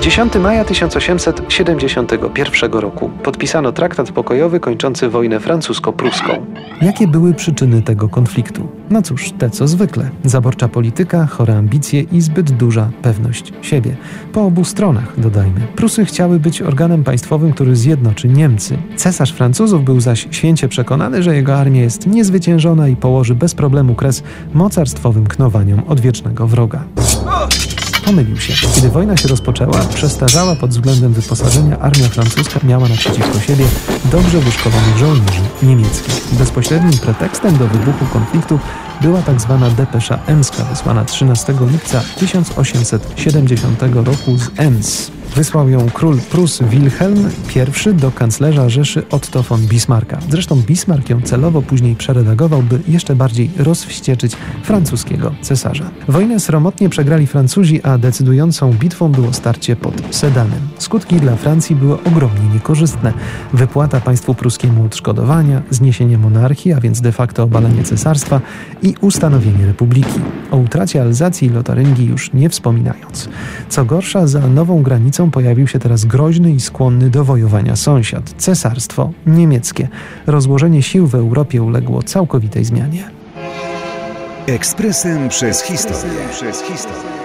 10 maja 1871 roku podpisano traktat pokojowy kończący wojnę francusko-pruską. Jakie były przyczyny tego konfliktu? No cóż, te co zwykle. Zaborcza polityka, chore ambicje i zbyt duża pewność siebie. Po obu stronach, dodajmy. Prusy chciały być organem państwowym, który zjednoczy Niemcy. Cesarz Francuzów był zaś święcie przekonany, że jego armia jest niezwyciężona i położy bez problemu kres mocarstwowym knowaniom odwiecznego wroga. Pomylił się. Kiedy wojna się rozpoczęła, przestarzała pod względem wyposażenia armia francuska miała naprzeciwko siebie dobrze wyszkolonych żołnierzy niemieckich. Bezpośrednim pretekstem do wybuchu konfliktu była tak zwana depesza emska wysłana 13 lipca 1870 roku z Ems. Wysłał ją król Prus Wilhelm I do kanclerza Rzeszy Otto von Bismarcka. Zresztą Bismarck ją celowo później przeredagował, by jeszcze bardziej rozwścieczyć francuskiego cesarza. Wojnę sromotnie przegrali Francuzi, a decydującą bitwą było starcie pod Sedanem. Skutki dla Francji były ogromnie niekorzystne. Wypłata państwu pruskiemu odszkodowania, zniesienie monarchii, a więc de facto obalenie cesarstwa i ustanowienie republiki. O utracie Alzacji i Lotaryngii już nie wspominając. Co gorsza, za nową granicą pojawił się teraz groźny i skłonny do wojowania sąsiad cesarstwo niemieckie. Rozłożenie sił w Europie uległo całkowitej zmianie. Ekspresem przez historię. Przez historię.